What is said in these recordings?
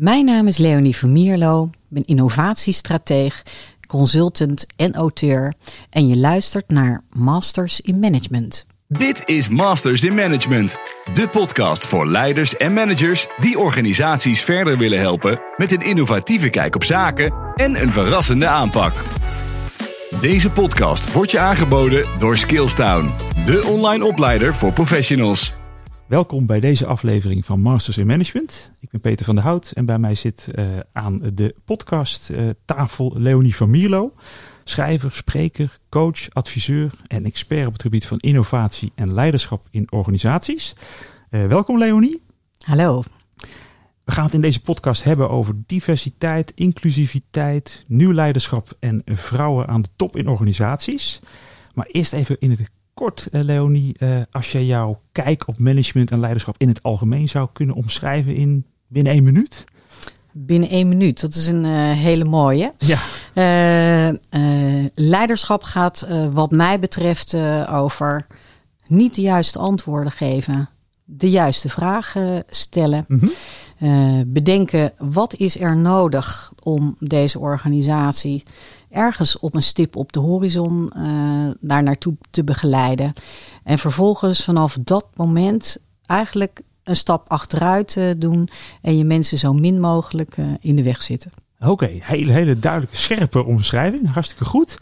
Mijn naam is Leonie Vermierlo, ik ben innovatiestrateeg, consultant en auteur en je luistert naar Masters in Management. Dit is Masters in Management, de podcast voor leiders en managers die organisaties verder willen helpen met een innovatieve kijk op zaken en een verrassende aanpak. Deze podcast wordt je aangeboden door Skillstown, de online opleider voor professionals. Welkom bij deze aflevering van Masters in Management. Ik ben Peter van der Hout en bij mij zit uh, aan de podcast uh, tafel Leonie van Mierlo. Schrijver, spreker, coach, adviseur en expert op het gebied van innovatie en leiderschap in organisaties. Uh, welkom Leonie. Hallo. We gaan het in deze podcast hebben over diversiteit, inclusiviteit, nieuw leiderschap en vrouwen aan de top in organisaties. Maar eerst even in het kort, uh, Leonie, uh, als je jouw kijk op management en leiderschap in het algemeen zou kunnen omschrijven in binnen één minuut? Binnen één minuut, dat is een uh, hele mooie. Ja. leiderschap gaat, wat mij betreft, over niet de juiste antwoorden geven, de juiste vragen stellen. Mm -hmm. Uh, bedenken wat is er nodig om deze organisatie ergens op een stip op de horizon uh, daar naartoe te begeleiden. En vervolgens vanaf dat moment eigenlijk een stap achteruit uh, doen en je mensen zo min mogelijk in de weg zitten. Oké, okay, hele, hele duidelijke, scherpe omschrijving. Hartstikke goed.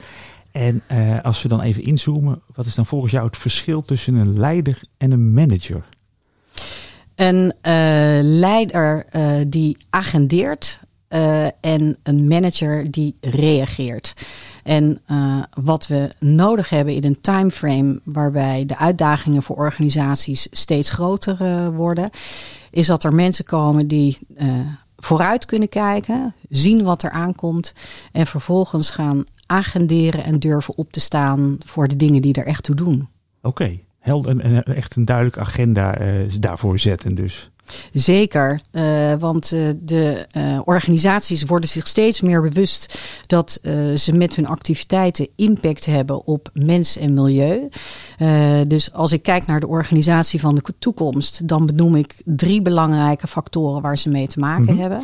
En als we dan even inzoomen, wat is dan volgens jou het verschil tussen een leider en een manager? Een leider die agendeert uh, en een manager die reageert. En wat we nodig hebben in een timeframe waarbij de uitdagingen voor organisaties steeds groter worden, is dat er mensen komen die vooruit kunnen kijken, zien wat er aankomt en vervolgens gaan agenderen en durven op te staan voor de dingen die er echt toe doen. Oké. Okay en echt een duidelijke agenda daarvoor zetten dus. Zeker, uh, want uh, de uh, organisaties worden zich steeds meer bewust dat ze met hun activiteiten impact hebben op mens en milieu. dus als ik kijk naar de organisatie van de toekomst, dan benoem ik drie belangrijke factoren waar ze mee te maken mm -hmm. hebben.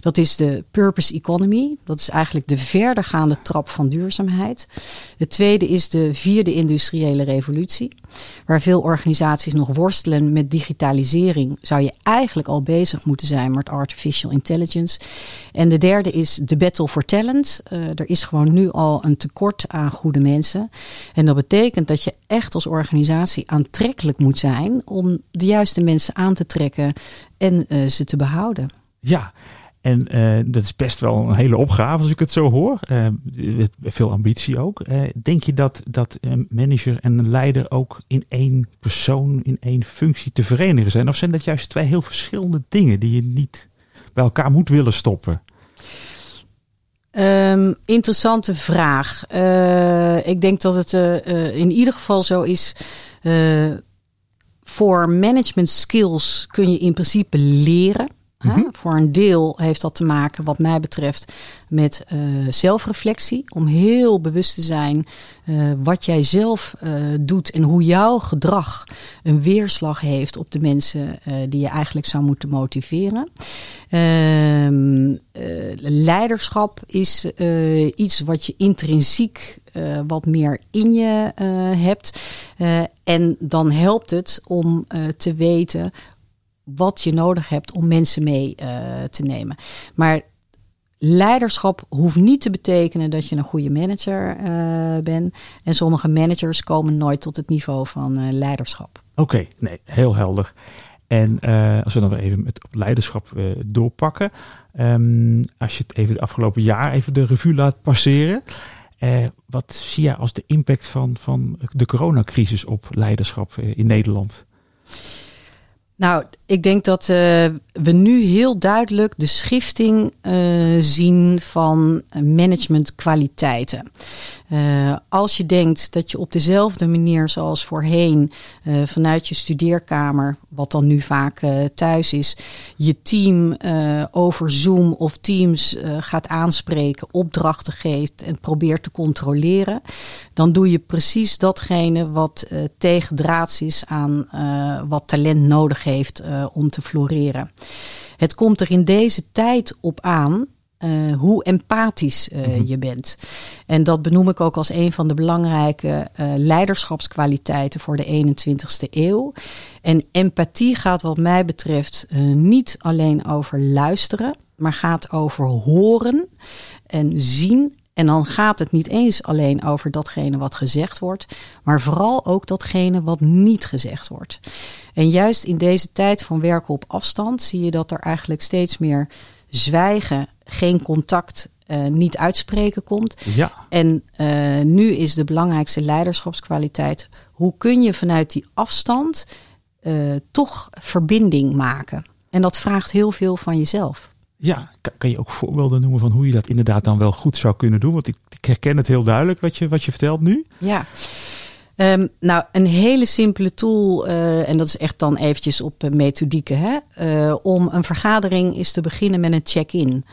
Dat is de purpose economy, dat is eigenlijk de verdergaande trap van duurzaamheid. Het tweede is de vierde industriële revolutie, waar veel organisaties nog worstelen met digitalisering. Zou je eigenlijk al bezig moeten zijn met artificial intelligence. En de derde is de battle for talent. Uh, er is gewoon nu al een tekort aan goede mensen. En dat betekent dat je echt als organisatie aantrekkelijk moet zijn om de juiste mensen aan te trekken en uh, ze te behouden. Ja, en uh, dat is best wel een hele opgave als ik het zo hoor. Uh, veel ambitie ook. Uh, denk je dat, dat een manager en een leider ook in één persoon, in één functie te verenigen zijn? Of zijn dat juist twee heel verschillende dingen die je niet bij elkaar moet willen stoppen? Um, interessante vraag. ik denk dat het in ieder geval zo is. voor management skills kun je in principe leren. Mm -hmm. Voor een deel heeft dat te maken, wat mij betreft, met uh, zelfreflectie. Om heel bewust te zijn uh, wat jij zelf uh, doet en hoe jouw gedrag een weerslag heeft op de mensen die je eigenlijk zou moeten motiveren. Ehm, leiderschap is iets wat je intrinsiek wat meer in je hebt. en dan helpt het om te weten wat je nodig hebt om mensen mee uh, te nemen. Maar leiderschap hoeft niet te betekenen dat je een goede manager uh, bent. En sommige managers komen nooit tot het niveau van uh, leiderschap. Oké, nee, heel helder. En als we dan even het leiderschap doorpakken. Um, als je het even de afgelopen jaar even de revue laat passeren. wat zie jij als de impact van, van de coronacrisis op leiderschap in Nederland? Nou, ik denk dat uh, we nu heel duidelijk de schifting uh, zien van managementkwaliteiten. Uh, als je denkt dat je op dezelfde manier zoals voorheen vanuit je studeerkamer, wat dan nu vaak thuis is, je team over Zoom of Teams gaat aanspreken, opdrachten geeft en probeert te controleren, dan doe je precies datgene wat tegendraads is aan wat talent nodig heeft uh, om te floreren. Het komt er in deze tijd op aan uh, hoe empathisch uh, mm-hmm. je bent. En dat benoem ik ook als een van de belangrijke uh, leiderschapskwaliteiten voor de 21ste eeuw. En empathie gaat wat mij betreft niet alleen over luisteren, maar gaat over horen en zien. En dan gaat het niet eens alleen over datgene wat gezegd wordt, maar vooral ook datgene wat niet gezegd wordt. En juist in deze tijd van werken op afstand zie je dat er eigenlijk steeds meer zwijgen, geen contact, uh, niet uitspreken komt. Ja. En uh, nu is de belangrijkste leiderschapskwaliteit: hoe kun je vanuit die afstand uh, toch verbinding maken? En dat vraagt heel veel van jezelf. Ja, kan je ook voorbeelden noemen van hoe je dat inderdaad dan wel goed zou kunnen doen? Want ik, ik herken het heel duidelijk wat je, wat je vertelt nu. Ja. Um, nou, een hele simpele tool, uh, en dat is echt dan eventjes op uh, methodieke, hè? Uh, om een vergadering is te beginnen met een check-in.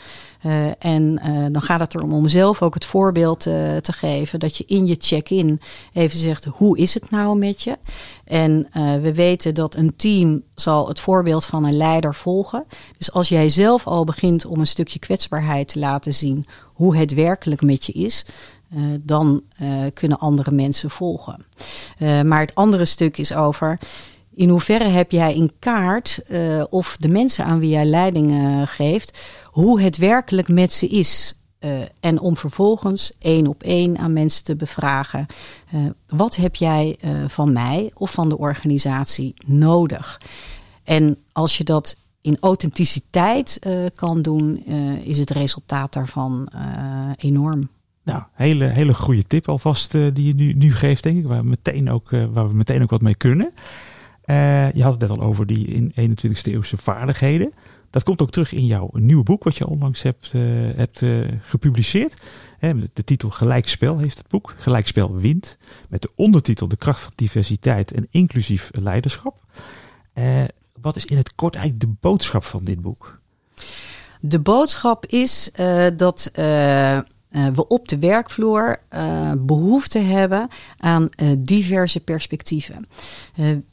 en dan gaat het erom om zelf ook het voorbeeld te geven dat je in je check-in even zegt, hoe is het nou met je? En we weten dat een team zal het voorbeeld van een leider volgen. Dus als jij zelf al begint om een stukje kwetsbaarheid te laten zien hoe het werkelijk met je is, uh, dan uh, kunnen andere mensen volgen. Uh, maar het andere stuk is over in hoeverre heb jij in kaart of de mensen aan wie jij leiding geeft, hoe het werkelijk met ze is. en om vervolgens één op één aan mensen te bevragen: wat heb jij van mij of van de organisatie nodig? En als je dat in authenticiteit kan doen, is het resultaat daarvan enorm. Nou, hele, hele goede tip alvast uh, die je nu, nu geeft, denk ik. Waar we meteen ook, uh, waar we meteen ook wat mee kunnen. Uh, je had het net al over die in 21ste eeuwse vaardigheden. Dat komt ook terug in jouw nieuwe boek, wat je onlangs hebt, hebt gepubliceerd. de titel Gelijkspel heeft het boek. Gelijkspel wint. Met de ondertitel De kracht van diversiteit en inclusief leiderschap. wat is in het kort eigenlijk de boodschap van dit boek? De boodschap is dat uh, we op de werkvloer uh, behoefte hebben aan uh, diverse perspectieven.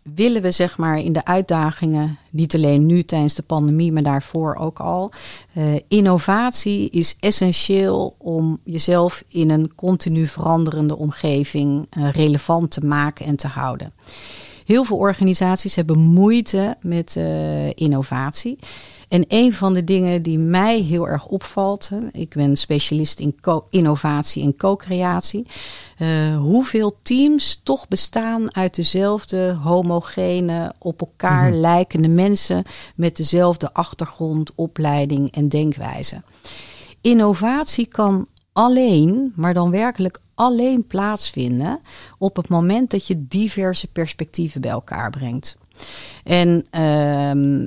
willen we zeg maar in de uitdagingen, niet alleen nu tijdens de pandemie, maar daarvoor ook al. innovatie is essentieel om jezelf in een continu veranderende omgeving relevant te maken en te houden. Heel veel organisaties hebben moeite met innovatie. En een van de dingen die mij heel erg opvalt, ik ben specialist in innovatie en co-creatie, uh, hoeveel teams toch bestaan uit dezelfde homogene, op elkaar mhm. lijkende mensen met dezelfde achtergrond, opleiding en denkwijze. Innovatie kan alleen, maar dan werkelijk alleen plaatsvinden op het moment dat je diverse perspectieven bij elkaar brengt. En uh,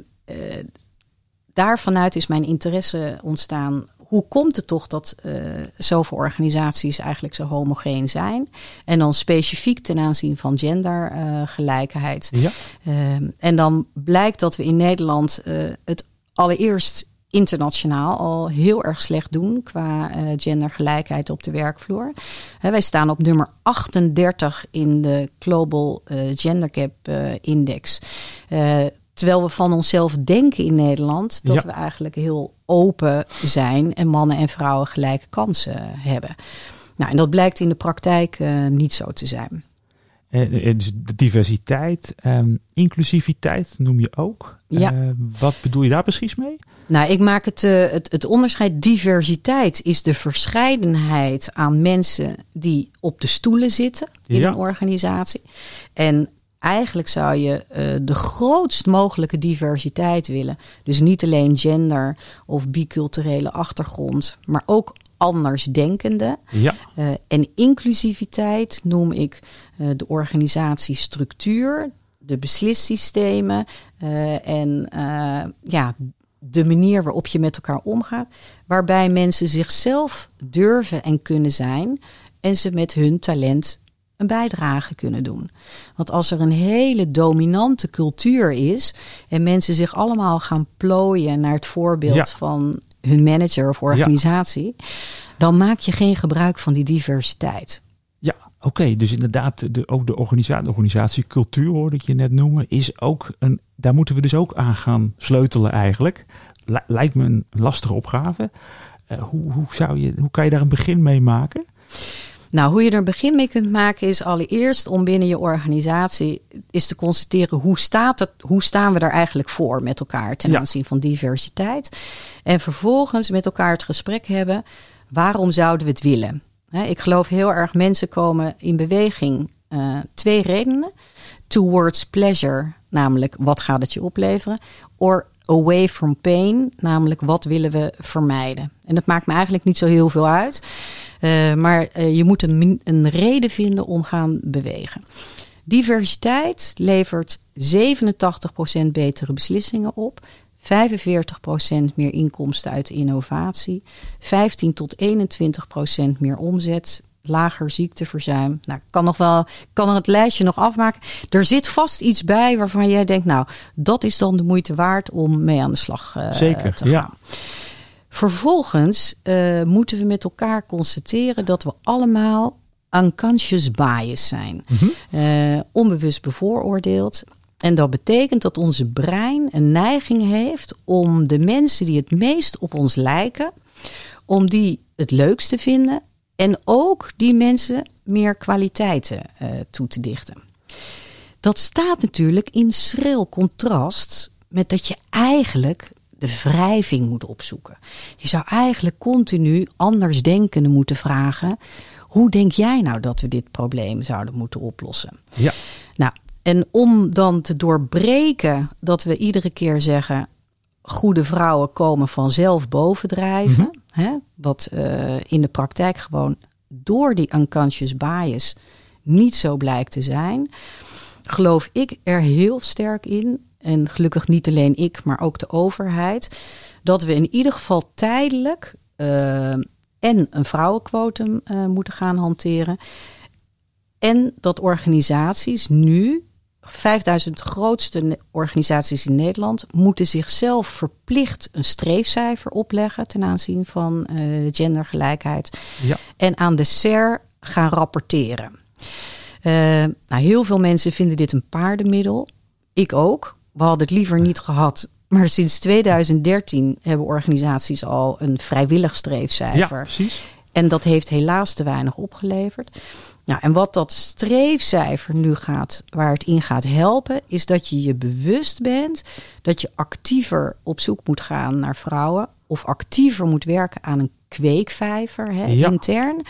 daar vanuit is mijn interesse ontstaan. Hoe komt het toch dat uh, zoveel organisaties eigenlijk zo homogeen zijn? En dan specifiek ten aanzien van gendergelijkheid. Uh, ja. uh, en dan blijkt dat we in Nederland uh, het allereerst internationaal al heel erg slecht doen qua uh, gendergelijkheid op de werkvloer. wij staan op nummer 38 in de Global uh, Gender Gap uh, Index. Terwijl we van onszelf denken in Nederland dat we eigenlijk heel open zijn en mannen en vrouwen gelijke kansen hebben. Nou, en dat blijkt in de praktijk uh, niet zo te zijn. Uh, dus de diversiteit, um, inclusiviteit noem je ook. Ja. Uh, wat bedoel je daar precies mee? Nou, ik maak het, het, het onderscheid. Diversiteit is de verscheidenheid aan mensen die op de stoelen zitten in ja. een organisatie. En Eigenlijk zou je uh, de grootst mogelijke diversiteit willen. Dus niet alleen gender of biculturele achtergrond, maar ook andersdenkende. Ja. Uh, en inclusiviteit noem ik uh, de organisatiestructuur, de beslissystemen en ja, de manier waarop je met elkaar omgaat. Waarbij mensen zichzelf durven en kunnen zijn en ze met hun talent een bijdrage kunnen doen. Want als er een hele dominante cultuur is en mensen zich allemaal gaan plooien naar het voorbeeld van hun manager of organisatie, dan maak je geen gebruik van die diversiteit. Ja, oké. Dus inderdaad, de, ook de organisatie, de organisatiecultuur hoorde ik je net noemen, is ook een, daar moeten we dus ook aan gaan sleutelen eigenlijk. lijkt me een lastige opgave. hoe, hoe, zou je, hoe kan je daar een begin mee maken? Nou, hoe je er een begin mee kunt maken is allereerst om binnen je organisatie is te constateren hoe, staat het, hoe staan we er eigenlijk voor met elkaar ten aanzien van diversiteit. En vervolgens met elkaar het gesprek hebben, waarom zouden we het willen? ik geloof heel erg mensen komen in beweging. Uh, twee redenen. Towards pleasure, namelijk wat gaat het je opleveren? Or away from pain, namelijk wat willen we vermijden? En dat maakt me eigenlijk niet zo heel veel uit. Uh, maar uh, je moet een, een reden vinden om gaan bewegen. Diversiteit levert 87% betere beslissingen op. 45% meer inkomsten uit innovatie, 15 tot 21% meer omzet, lager ziekteverzuim. Nou, kan nog wel, kan er het lijstje nog afmaken. Er zit vast iets bij waarvan jij denkt, nou, dat is dan de moeite waard om mee aan de slag uh, Zeker, te gaan. Ja. Vervolgens uh, moeten we met elkaar constateren dat we allemaal unconscious bias zijn. Mm -hmm. uh, onbewust bevooroordeeld. En dat betekent dat onze brein een neiging heeft om de mensen die het meest op ons lijken, om die het leukst te vinden en ook die mensen meer kwaliteiten uh, toe te dichten. Dat staat natuurlijk in schril contrast met dat je eigenlijk de wrijving moet opzoeken. Je zou eigenlijk continu anders denkende moeten vragen. Hoe denk jij nou dat we dit probleem zouden moeten oplossen? Ja. Nou, en om dan te doorbreken dat we iedere keer zeggen: goede vrouwen komen vanzelf bovendrijven. Mhm. Hè, wat uh, in de praktijk gewoon door die unconscious bias niet zo blijkt te zijn. Geloof ik er heel sterk in, en gelukkig niet alleen ik, maar ook de overheid, dat we in ieder geval tijdelijk uh, en een vrouwenquotum uh, moeten gaan hanteren. En dat organisaties nu 5000 grootste organisaties in Nederland moeten zichzelf verplicht een streefcijfer opleggen ten aanzien van uh, gendergelijkheid. Ja. En aan de SER gaan rapporteren. Uh, nou, heel veel mensen vinden dit een paardenmiddel. Ik ook. We hadden het liever niet gehad. Maar sinds 2013 hebben organisaties al een vrijwillig streefcijfer. Ja, precies. En dat heeft helaas te weinig opgeleverd. Nou, en wat dat streefcijfer nu gaat, waar het in gaat helpen, is dat je je bewust bent dat je actiever op zoek moet gaan naar vrouwen. Of actiever moet werken aan een kweekvijver hè, Ja. intern.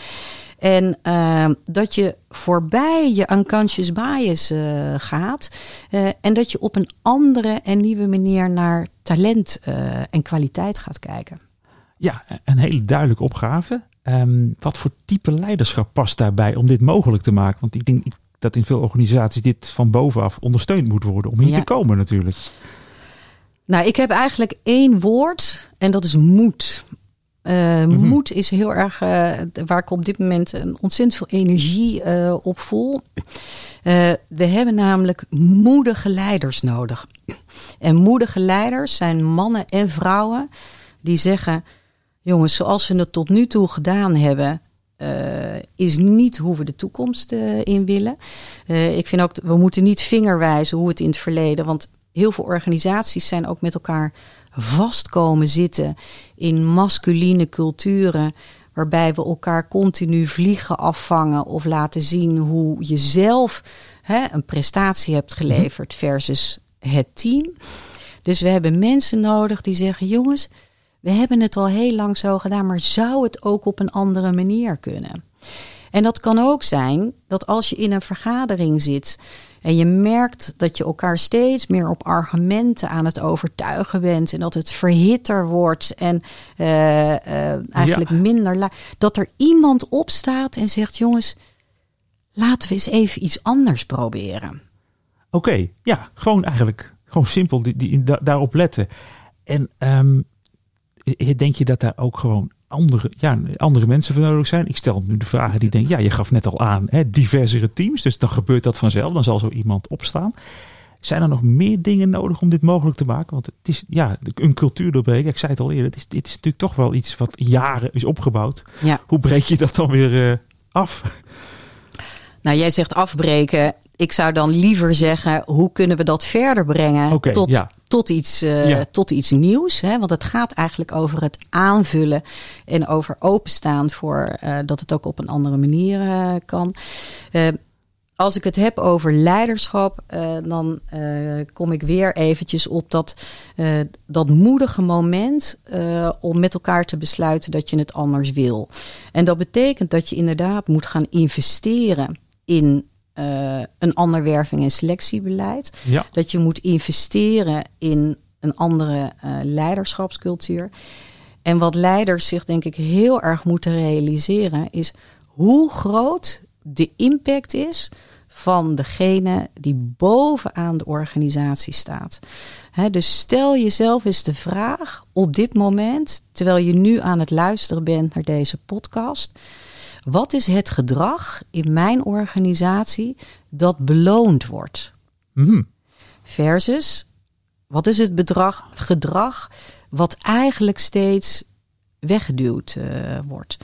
En uh, dat je voorbij je unconscious bias uh, gaat. Uh, en dat je op een andere en nieuwe manier naar talent uh, en kwaliteit gaat kijken. Ja, een hele duidelijke opgave. Um, wat voor type leiderschap past daarbij om dit mogelijk te maken? Want ik denk dat in veel organisaties dit van bovenaf ondersteund moet worden om hier Ja. te komen natuurlijk. Nou, ik heb eigenlijk één woord en dat is moed. Uh. Moed is heel erg uh, waar ik op dit moment een ontzettend veel energie uh, op voel. We hebben namelijk moedige leiders nodig. En moedige leiders zijn mannen en vrouwen die zeggen: jongens, zoals we het tot nu toe gedaan hebben, uh, is niet hoe we de toekomst uh, in willen. Uh, ik vind ook, we moeten niet vingerwijzen hoe het in het verleden, want heel veel organisaties zijn ook met elkaar vast komen zitten in masculine culturen. Waarbij we elkaar continu vliegen afvangen of laten zien hoe je zelf hè, een prestatie hebt geleverd versus het team. Dus we hebben mensen nodig die zeggen: jongens, we hebben het al heel lang zo gedaan, maar zou het ook op een andere manier kunnen? En dat kan ook zijn dat als je in een vergadering zit en je merkt dat je elkaar steeds meer op argumenten aan het overtuigen bent en dat het verhitter wordt en uh, uh, eigenlijk ja. minder. La- dat er iemand opstaat en zegt: jongens, laten we eens even iets anders proberen. Oké, okay, ja, gewoon eigenlijk gewoon simpel die, die, da- daarop letten. En um, denk je dat daar ook gewoon andere, ja, andere mensen voor nodig zijn? Ik stel nu de vragen die denken, ja, je gaf net al aan, hè, diversere teams, dus dan gebeurt dat vanzelf, dan zal zo iemand opstaan. Zijn er nog meer dingen nodig om dit mogelijk te maken? Want het is ja, een cultuur doorbreken. Ik zei het al eerder, het is, dit is natuurlijk toch wel iets wat jaren is opgebouwd. Ja. Hoe breek je dat dan weer uh, af? Nou, jij zegt afbreken. Ik zou dan liever zeggen, hoe kunnen we dat verder brengen okay, tot, ja. Tot iets, uh, ja. tot iets nieuws. Hè? Want het gaat eigenlijk over het aanvullen en over openstaan voor uh, dat het ook op een andere manier uh, kan. als ik het heb over leiderschap, dan kom ik weer eventjes op dat, dat moedige moment om met elkaar te besluiten dat je het anders wil. En dat betekent dat je inderdaad moet gaan investeren in uh, een ander werving- en selectiebeleid. Ja. Dat je moet investeren in een andere uh, leiderschapscultuur. En wat leiders zich denk ik heel erg moeten realiseren is hoe groot de impact is van degene die bovenaan de organisatie staat. He, dus stel jezelf eens de vraag op dit moment, terwijl je nu aan het luisteren bent naar deze podcast. Wat is het gedrag in mijn organisatie dat beloond wordt? Mm. Versus, wat is het bedrag, gedrag wat eigenlijk steeds weggeduwd uh, wordt?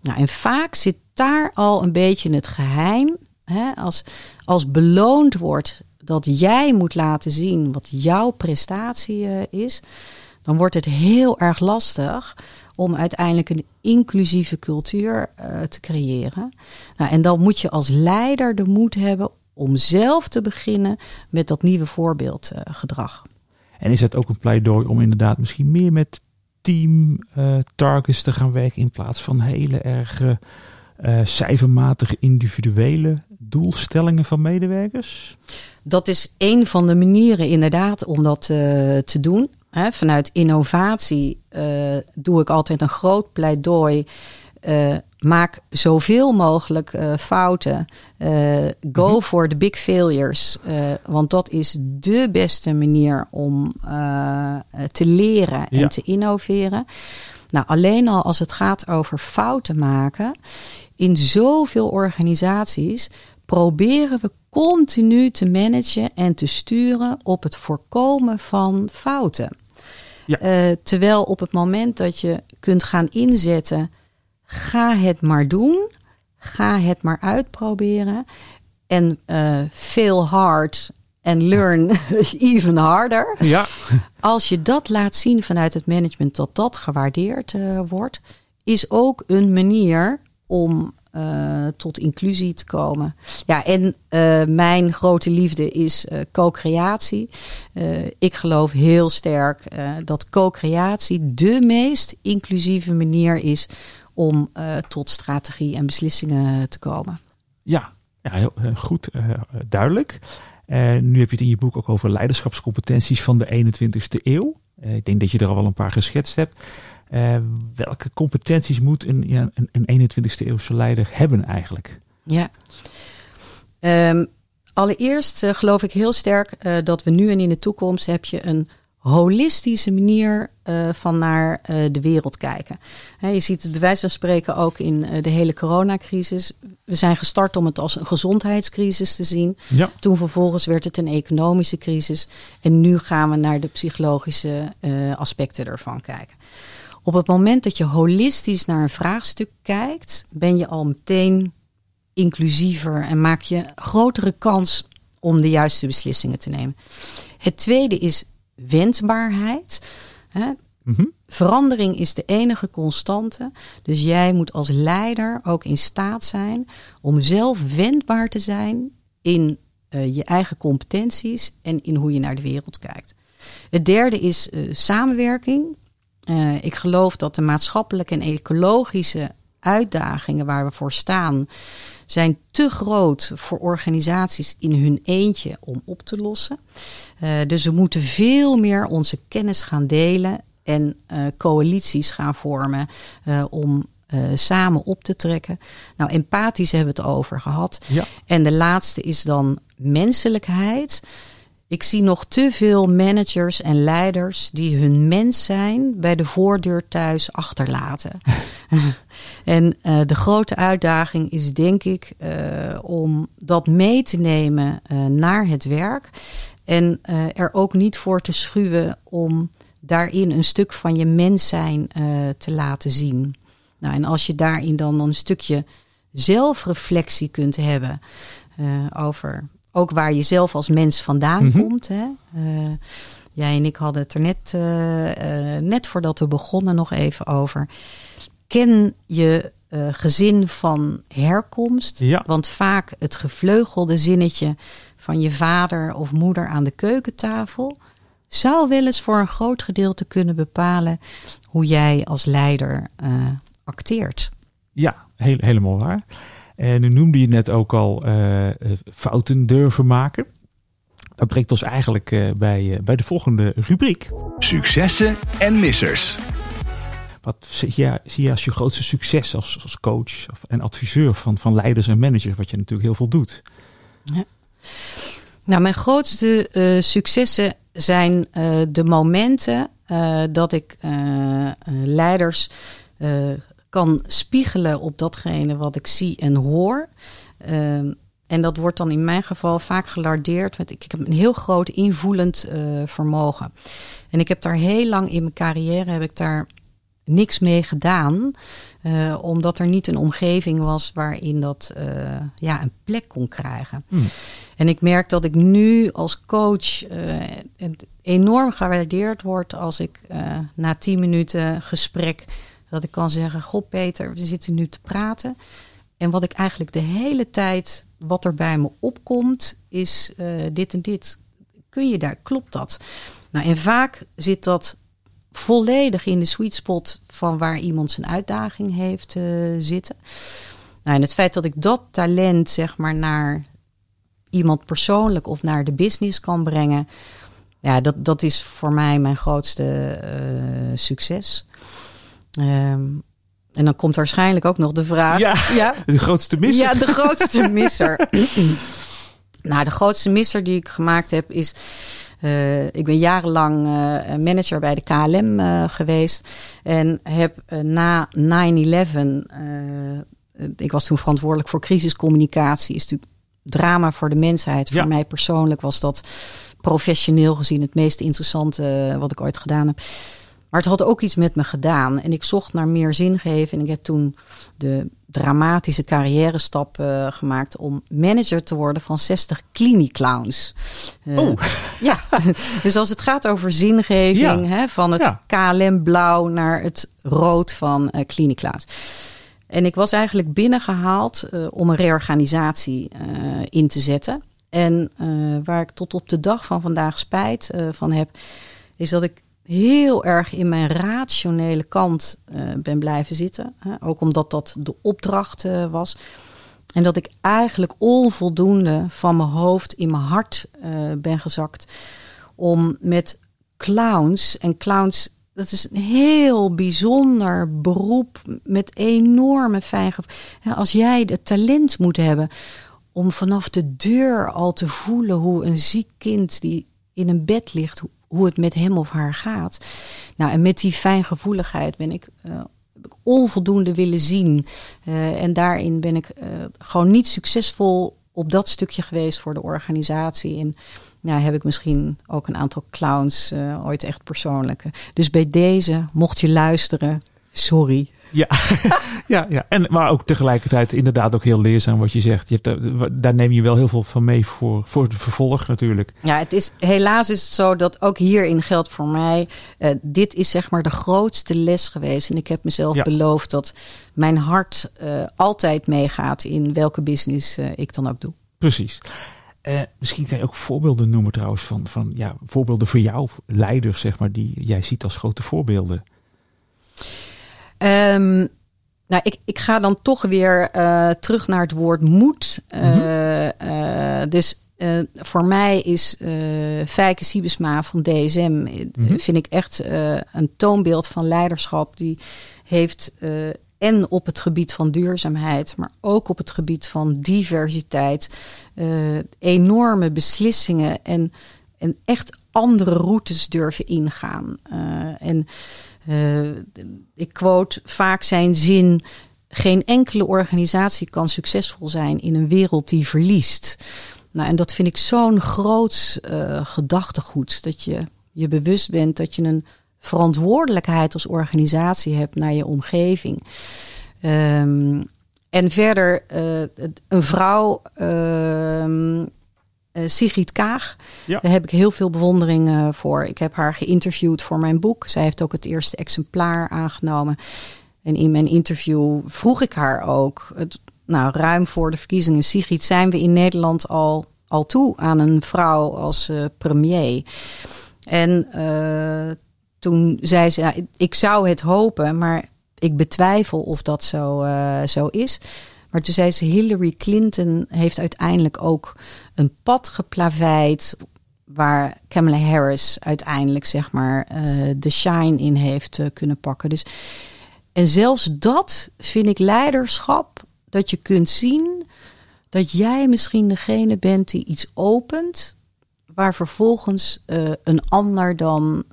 Nou, en vaak zit daar al een beetje het geheim. Hè? Als, als beloond wordt dat jij moet laten zien wat jouw prestatie uh, is, dan wordt het heel erg lastig om uiteindelijk een inclusieve cultuur uh, te creëren. Nou, en dan moet je als leider de moed hebben om zelf te beginnen met dat nieuwe voorbeeldgedrag. Uh, en is het ook een pleidooi om inderdaad misschien meer met team uh, targets te gaan werken in plaats van hele erg cijfermatige individuele doelstellingen van medewerkers? Dat is een van de manieren inderdaad om dat te doen vanuit innovatie uh, doe ik altijd een groot pleidooi. Uh, maak zoveel mogelijk uh, fouten. go -hmm. for the big failures. want dat is de beste manier om te leren en ja. te innoveren. Nou, alleen al als het gaat over fouten maken. In zoveel organisaties proberen we continu te managen en te sturen op het voorkomen van fouten. Ja. Uh, terwijl op het moment dat je kunt gaan inzetten, ga het maar doen, ga het maar uitproberen en uh, fail hard en learn even harder. Ja. Als je dat laat zien vanuit het management dat dat gewaardeerd uh, wordt, is ook een manier om uh, tot inclusie te komen. Ja, en uh, mijn grote liefde is uh, co-creatie. ik geloof heel sterk dat co-creatie de meest inclusieve manier is om tot strategie en beslissingen te komen. Ja, ja heel goed, duidelijk. nu heb je het in je boek ook over leiderschapscompetenties van de 21ste eeuw. ik denk dat je er al wel een paar geschetst hebt. Uh, welke competenties moet een, ja, een, een 21ste eeuwse leider hebben eigenlijk? Ja. Um, allereerst uh, geloof ik heel sterk uh, dat we nu en in de toekomst heb je een holistische manier van naar de wereld kijken. He, je ziet het bij wijze van spreken ook in de hele coronacrisis. We zijn gestart om het als een gezondheidscrisis te zien. Ja. Toen vervolgens werd het een economische crisis. En nu gaan we naar de psychologische aspecten ervan kijken. Op het moment dat je holistisch naar een vraagstuk kijkt, ben je al meteen inclusiever en maak je grotere kans om de juiste beslissingen te nemen. Het tweede is wendbaarheid. Hè? Mm -hmm. Verandering is de enige constante. Dus jij moet als leider ook in staat zijn om zelf wendbaar te zijn in uh, je eigen competenties en in hoe je naar de wereld kijkt. Het derde is uh, samenwerking. Uh, ik geloof dat de maatschappelijke en ecologische uitdagingen waar we voor staan, zijn te groot voor organisaties in hun eentje om op te lossen. Uh, dus we moeten veel meer onze kennis gaan delen en uh, coalities gaan vormen om samen op te trekken. Nou, empathisch hebben we het over gehad. Ja. En de laatste is dan menselijkheid. Ik zie nog te veel managers en leiders die hun mens zijn bij de voordeur thuis achterlaten. en uh, de grote uitdaging is denk ik uh, om dat mee te nemen uh, naar het werk. En er ook niet voor te schuwen om daarin een stuk van je mens zijn te laten zien. Nou, en als je daarin dan een stukje zelfreflectie kunt hebben over ook waar je zelf als mens vandaan Mhm. komt. Hè? Uh, Jij en ik hadden het er net, uh, net voordat we begonnen nog even over. Ken je gezin van herkomst? Ja. Want vaak het gevleugelde zinnetje van je vader of moeder aan de keukentafel zou wel eens voor een groot gedeelte kunnen bepalen hoe jij als leider acteert. Ja, heel, helemaal waar. En nu noemde je net ook al uh, fouten durven maken. Dat brengt ons eigenlijk uh, bij, bij de volgende rubriek. Successen en missers. Wat zie je, zie je als je grootste succes als, als coach en adviseur van, van leiders en managers, wat je natuurlijk heel veel doet? Ja. Nou, mijn grootste uh, successen zijn uh, de momenten uh, dat ik leiders kan spiegelen op datgene wat ik zie en hoor. Ehm, en dat wordt dan in mijn geval vaak gelardeerd met ik, heb een heel groot invoelend vermogen. En ik heb daar heel lang in mijn carrière heb ik daar niks mee gedaan. Uh, omdat er niet een omgeving was waarin dat uh, ja, een plek kon krijgen. Hmm. En ik merk dat ik nu als coach uh, enorm gewaardeerd word als ik na tien minuten gesprek dat ik kan zeggen: Goh, Peter, we zitten nu te praten. En wat ik eigenlijk de hele tijd, wat er bij me opkomt, is dit en dit. Kun je daar, klopt dat? Nou, en vaak zit dat volledig in de sweet spot van waar iemand zijn uitdaging heeft uh, zitten. Nou, en het feit dat ik dat talent zeg maar naar iemand persoonlijk of naar de business kan brengen, ja, dat, dat is voor mij mijn grootste uh, succes. Um, en dan komt waarschijnlijk ook nog de vraag. Ja, ja. de grootste misser. Ja, de grootste misser. nou, de grootste misser die ik gemaakt heb is. Uh, ik ben jarenlang uh, manager bij de KLM uh, geweest. En heb na 9-11. ik was toen verantwoordelijk voor crisiscommunicatie. Is natuurlijk drama voor de mensheid. Ja. Voor mij persoonlijk was dat professioneel gezien het meest interessante wat ik ooit gedaan heb. Maar het had ook iets met me gedaan. En ik zocht naar meer zingeving. En ik heb toen de dramatische carrière stap uh, gemaakt om manager te worden van 60 clowns. Uh, oh. Ja, dus als het gaat over zingeving, ja. hè, van het ja. KLM blauw naar het rood van uh. En ik was eigenlijk binnengehaald uh, om een reorganisatie in te zetten. En waar ik tot op de dag van vandaag spijt van heb, is dat ik heel erg in mijn rationele kant uh, ben blijven zitten. Hè? Ook omdat dat de opdracht uh, was. En dat ik eigenlijk onvoldoende van mijn hoofd in mijn hart uh, ben gezakt. Om met clowns, en clowns, dat is een heel bijzonder beroep met enorme fijn. Als jij het talent moet hebben om vanaf de deur al te voelen hoe een ziek kind die in een bed ligt, hoe het met hem of haar gaat. Nou, en met die fijngevoeligheid ben ik uh, onvoldoende willen zien. Uh, en daarin ben ik uh, gewoon niet succesvol op dat stukje geweest voor de organisatie. En ja, heb ik misschien ook een aantal clowns ooit echt persoonlijke. Dus bij deze, mocht je luisteren, sorry. Ja, ja, ja. En, maar ook tegelijkertijd inderdaad ook heel leerzaam wat je zegt. Je hebt, daar neem je wel heel veel van mee voor, voor het vervolg natuurlijk. Ja, het is, helaas is het zo dat ook hierin geldt voor mij. Uh, dit is zeg maar de grootste les geweest. En ik heb mezelf Ja. beloofd dat mijn hart uh, altijd meegaat in welke business uh, ik dan ook doe. Precies. Uh, misschien kan je ook voorbeelden noemen trouwens van, van ja, voorbeelden voor jou, leiders zeg maar, die jij ziet als grote voorbeelden. Um, nou, ik, ik ga dan toch weer uh, terug naar het woord moed. Uh, dus voor mij is Fijke Siebesma van DSM, mm-hmm. vind ik echt een toonbeeld van leiderschap. Die heeft en op het gebied van duurzaamheid, maar ook op het gebied van diversiteit, enorme beslissingen en, en echt andere routes durven ingaan. en uh, ik quote vaak zijn zin: geen enkele organisatie kan succesvol zijn in een wereld die verliest. Nou, en dat vind ik zo'n groot uh, gedachtegoed. Dat je je bewust bent dat je een verantwoordelijkheid als organisatie hebt naar je omgeving. Um, en verder, uh, een vrouw uh, Sigrid Kaag. Ja. Daar heb ik heel veel bewondering uh, voor. Ik heb haar geïnterviewd voor mijn boek. Zij heeft ook het eerste exemplaar aangenomen. En in mijn interview vroeg ik haar ook, het, nou, ruim voor de verkiezingen, Sigrid, zijn we in Nederland al, al toe aan een vrouw als uh, premier? En toen zei ze, ik zou het hopen, maar ik betwijfel of dat zo, zo is. Maar toen zei ze, Hillary Clinton heeft uiteindelijk ook een pad geplaveid waar Kamala Harris uiteindelijk zeg maar uh, de shine in heeft uh, kunnen pakken. Dus en zelfs dat vind ik leiderschap dat je kunt zien dat jij misschien degene bent die iets opent waar vervolgens uh, een ander dan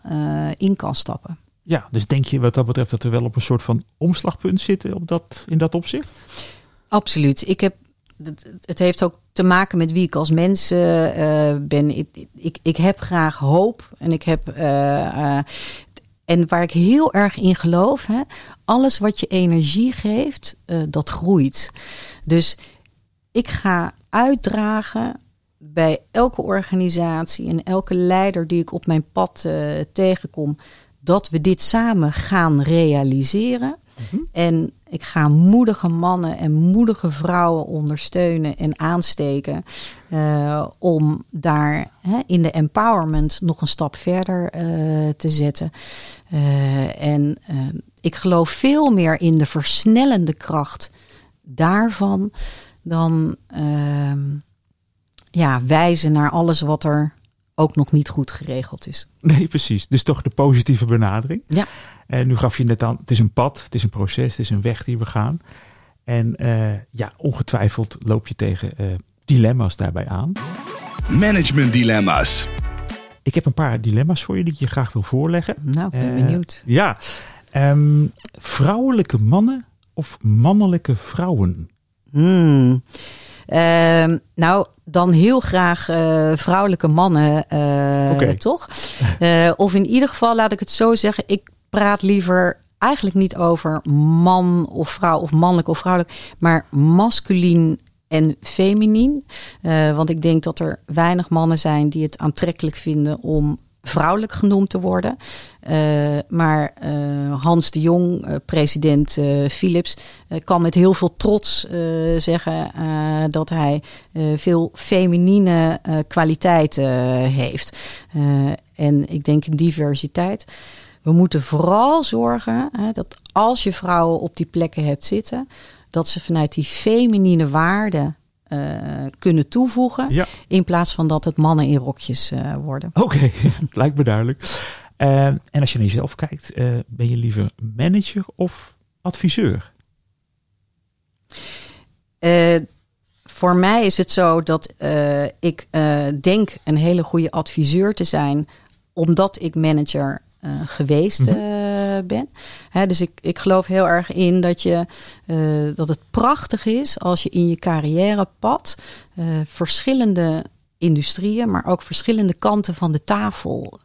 in kan stappen. Ja, dus denk je wat dat betreft dat we wel op een soort van omslagpunt zitten op dat, in dat opzicht? Absoluut. Ik heb, het, heeft ook te maken met wie ik als mens uh, ben. Ik, ik, ik heb graag hoop en ik heb. Uh, en waar ik heel erg in geloof, hè, alles wat je energie geeft, dat groeit. Dus ik ga uitdragen bij elke organisatie en elke leider die ik op mijn pad tegenkom, dat we dit samen gaan realiseren. Mm-hmm. En ik ga moedige mannen en moedige vrouwen ondersteunen en aansteken. Uh, om daar hè, in de empowerment nog een stap verder uh, te zetten. Uh, en ik geloof veel meer in de versnellende kracht daarvan dan ehm, ja, wijzen naar alles wat er ook nog niet goed geregeld is. Nee, precies. Dus toch de positieve benadering. Ja. En nu gaf je net aan, het is een pad, het is een proces, het is een weg die we gaan. En uh, ja, ongetwijfeld loop je tegen uh, dilemma's daarbij aan. Management dilemma's. Ik heb een paar dilemma's voor je die ik je graag wil voorleggen. Nou, ik ben uh, benieuwd. Ja, um, vrouwelijke mannen of mannelijke vrouwen? Hmm. Uh, nou, dan heel graag uh, vrouwelijke mannen, uh, okay. toch? Uh, of in ieder geval, laat ik het zo zeggen, ik praat liever eigenlijk niet over man of vrouw of mannelijk of vrouwelijk, maar masculien en feminien. want ik denk dat er weinig mannen zijn die het aantrekkelijk vinden om vrouwelijk genoemd te worden. Uh, maar uh, Hans de Jong, president Philips, kan met heel veel trots zeggen dat hij veel feminine kwaliteiten heeft. en ik denk in diversiteit. We moeten vooral zorgen dat als je vrouwen op die plekken hebt zitten, dat ze vanuit die feminine waarden uh, kunnen toevoegen. Ja. In plaats van dat het mannen in rokjes uh, worden. Oké, okay. lijkt me duidelijk. Uh, en als je naar jezelf kijkt, ben je liever manager of adviseur? voor mij is het zo dat ik denk een hele goede adviseur te zijn, omdat ik manager uh, geweest uh, ben. Hè, dus ik, ik geloof heel erg in dat, je, uh, dat het prachtig is als je in je carrièrepad verschillende industrieën, maar ook verschillende kanten van de tafel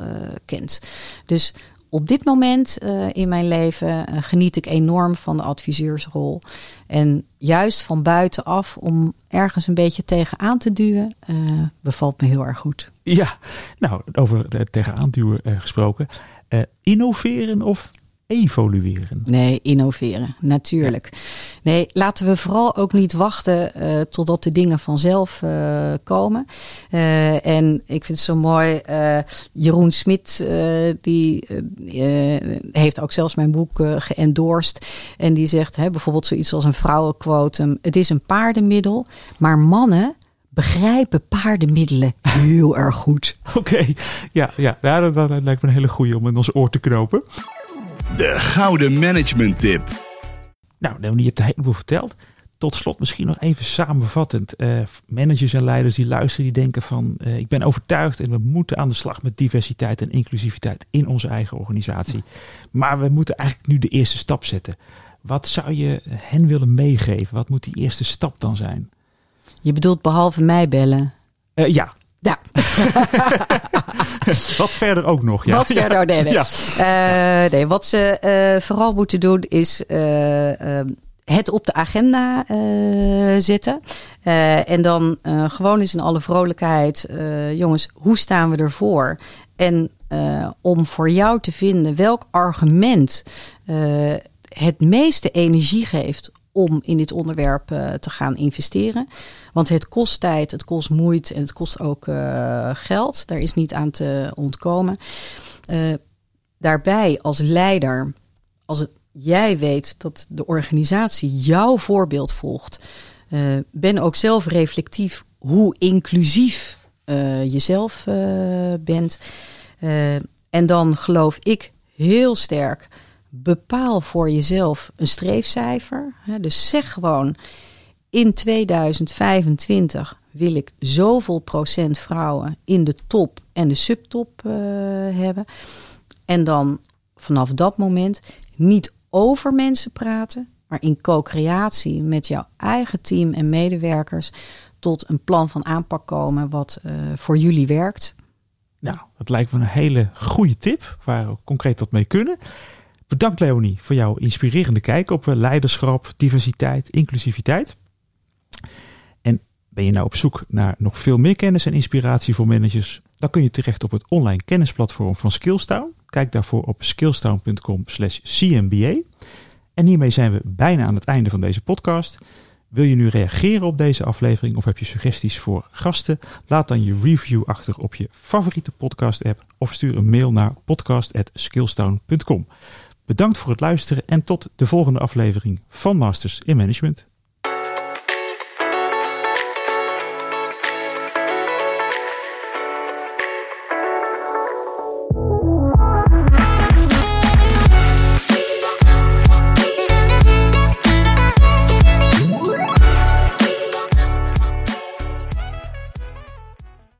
kent. Dus op dit moment uh, in mijn leven uh, geniet ik enorm van de adviseursrol. En juist van buitenaf om ergens een beetje tegenaan te duwen, uh, bevalt me heel erg goed. Ja, nou, over tegenaan duwen gesproken. Innoveren of evolueren? Nee, innoveren, natuurlijk. Ja. Nee, laten we vooral ook niet wachten uh, totdat de dingen vanzelf uh, komen. Uh, en ik vind het zo mooi, Jeroen Smit, die heeft ook zelfs mijn boek geëndorst. En die zegt hè, bijvoorbeeld zoiets als een vrouwenquotum. Het is een paardenmiddel, maar mannen begrijpen paardenmiddelen heel erg goed. Oké, okay. ja, ja. ja dat, lijkt me een hele goeie om in ons oor te knopen. De gouden management tip. Nou, je hebt een heleboel verteld. Tot slot misschien nog even samenvattend. Uh, managers en leiders die luisteren, die denken van... Uh, ik ben overtuigd en we moeten aan de slag met diversiteit en inclusiviteit in onze eigen organisatie. Maar we moeten eigenlijk nu de eerste stap zetten. Wat zou je hen willen meegeven? Wat moet die eerste stap dan zijn? Je bedoelt behalve mij bellen? Uh, ja, ja. wat verder ook nog. Ja. Wat verder, nee, nee. Ja. Uh, nee wat ze uh, vooral moeten doen is uh, het op de agenda zetten. en dan gewoon eens in alle vrolijkheid. jongens, hoe staan we ervoor? En om voor jou te vinden welk argument het meeste energie geeft om in dit onderwerp te gaan investeren. Want het kost tijd, het kost moeite en het kost ook geld. Daar is niet aan te ontkomen. daarbij als leider, als het jij weet dat de organisatie jouw voorbeeld volgt, ben ook zelf reflectief hoe inclusief jezelf bent. en dan geloof ik heel sterk, bepaal voor jezelf een streefcijfer. Dus zeg gewoon, in 2025 wil ik zoveel procent vrouwen in de top en de subtop hebben. En dan vanaf dat moment niet over mensen praten, maar in co-creatie met jouw eigen team en medewerkers tot een plan van aanpak komen wat uh, voor jullie werkt. Nou, dat lijkt me een hele goede tip waar we concreet wat mee kunnen. Bedankt Leonie voor jouw inspirerende kijk op eh, leiderschap, diversiteit, inclusiviteit. En ben je nou op zoek naar nog veel meer kennis en inspiratie voor managers? Dan kun je terecht op het online kennisplatform van Skillstown. Kijk daarvoor op skillstown.com slash cmba. En hiermee zijn we bijna aan het einde van deze podcast. Wil je nu reageren op deze aflevering of heb je suggesties voor gasten? Laat dan je review achter op je favoriete podcast app of stuur een mail naar podcast.skillstown.com. Bedankt voor het luisteren en tot de volgende aflevering van Masters in Management.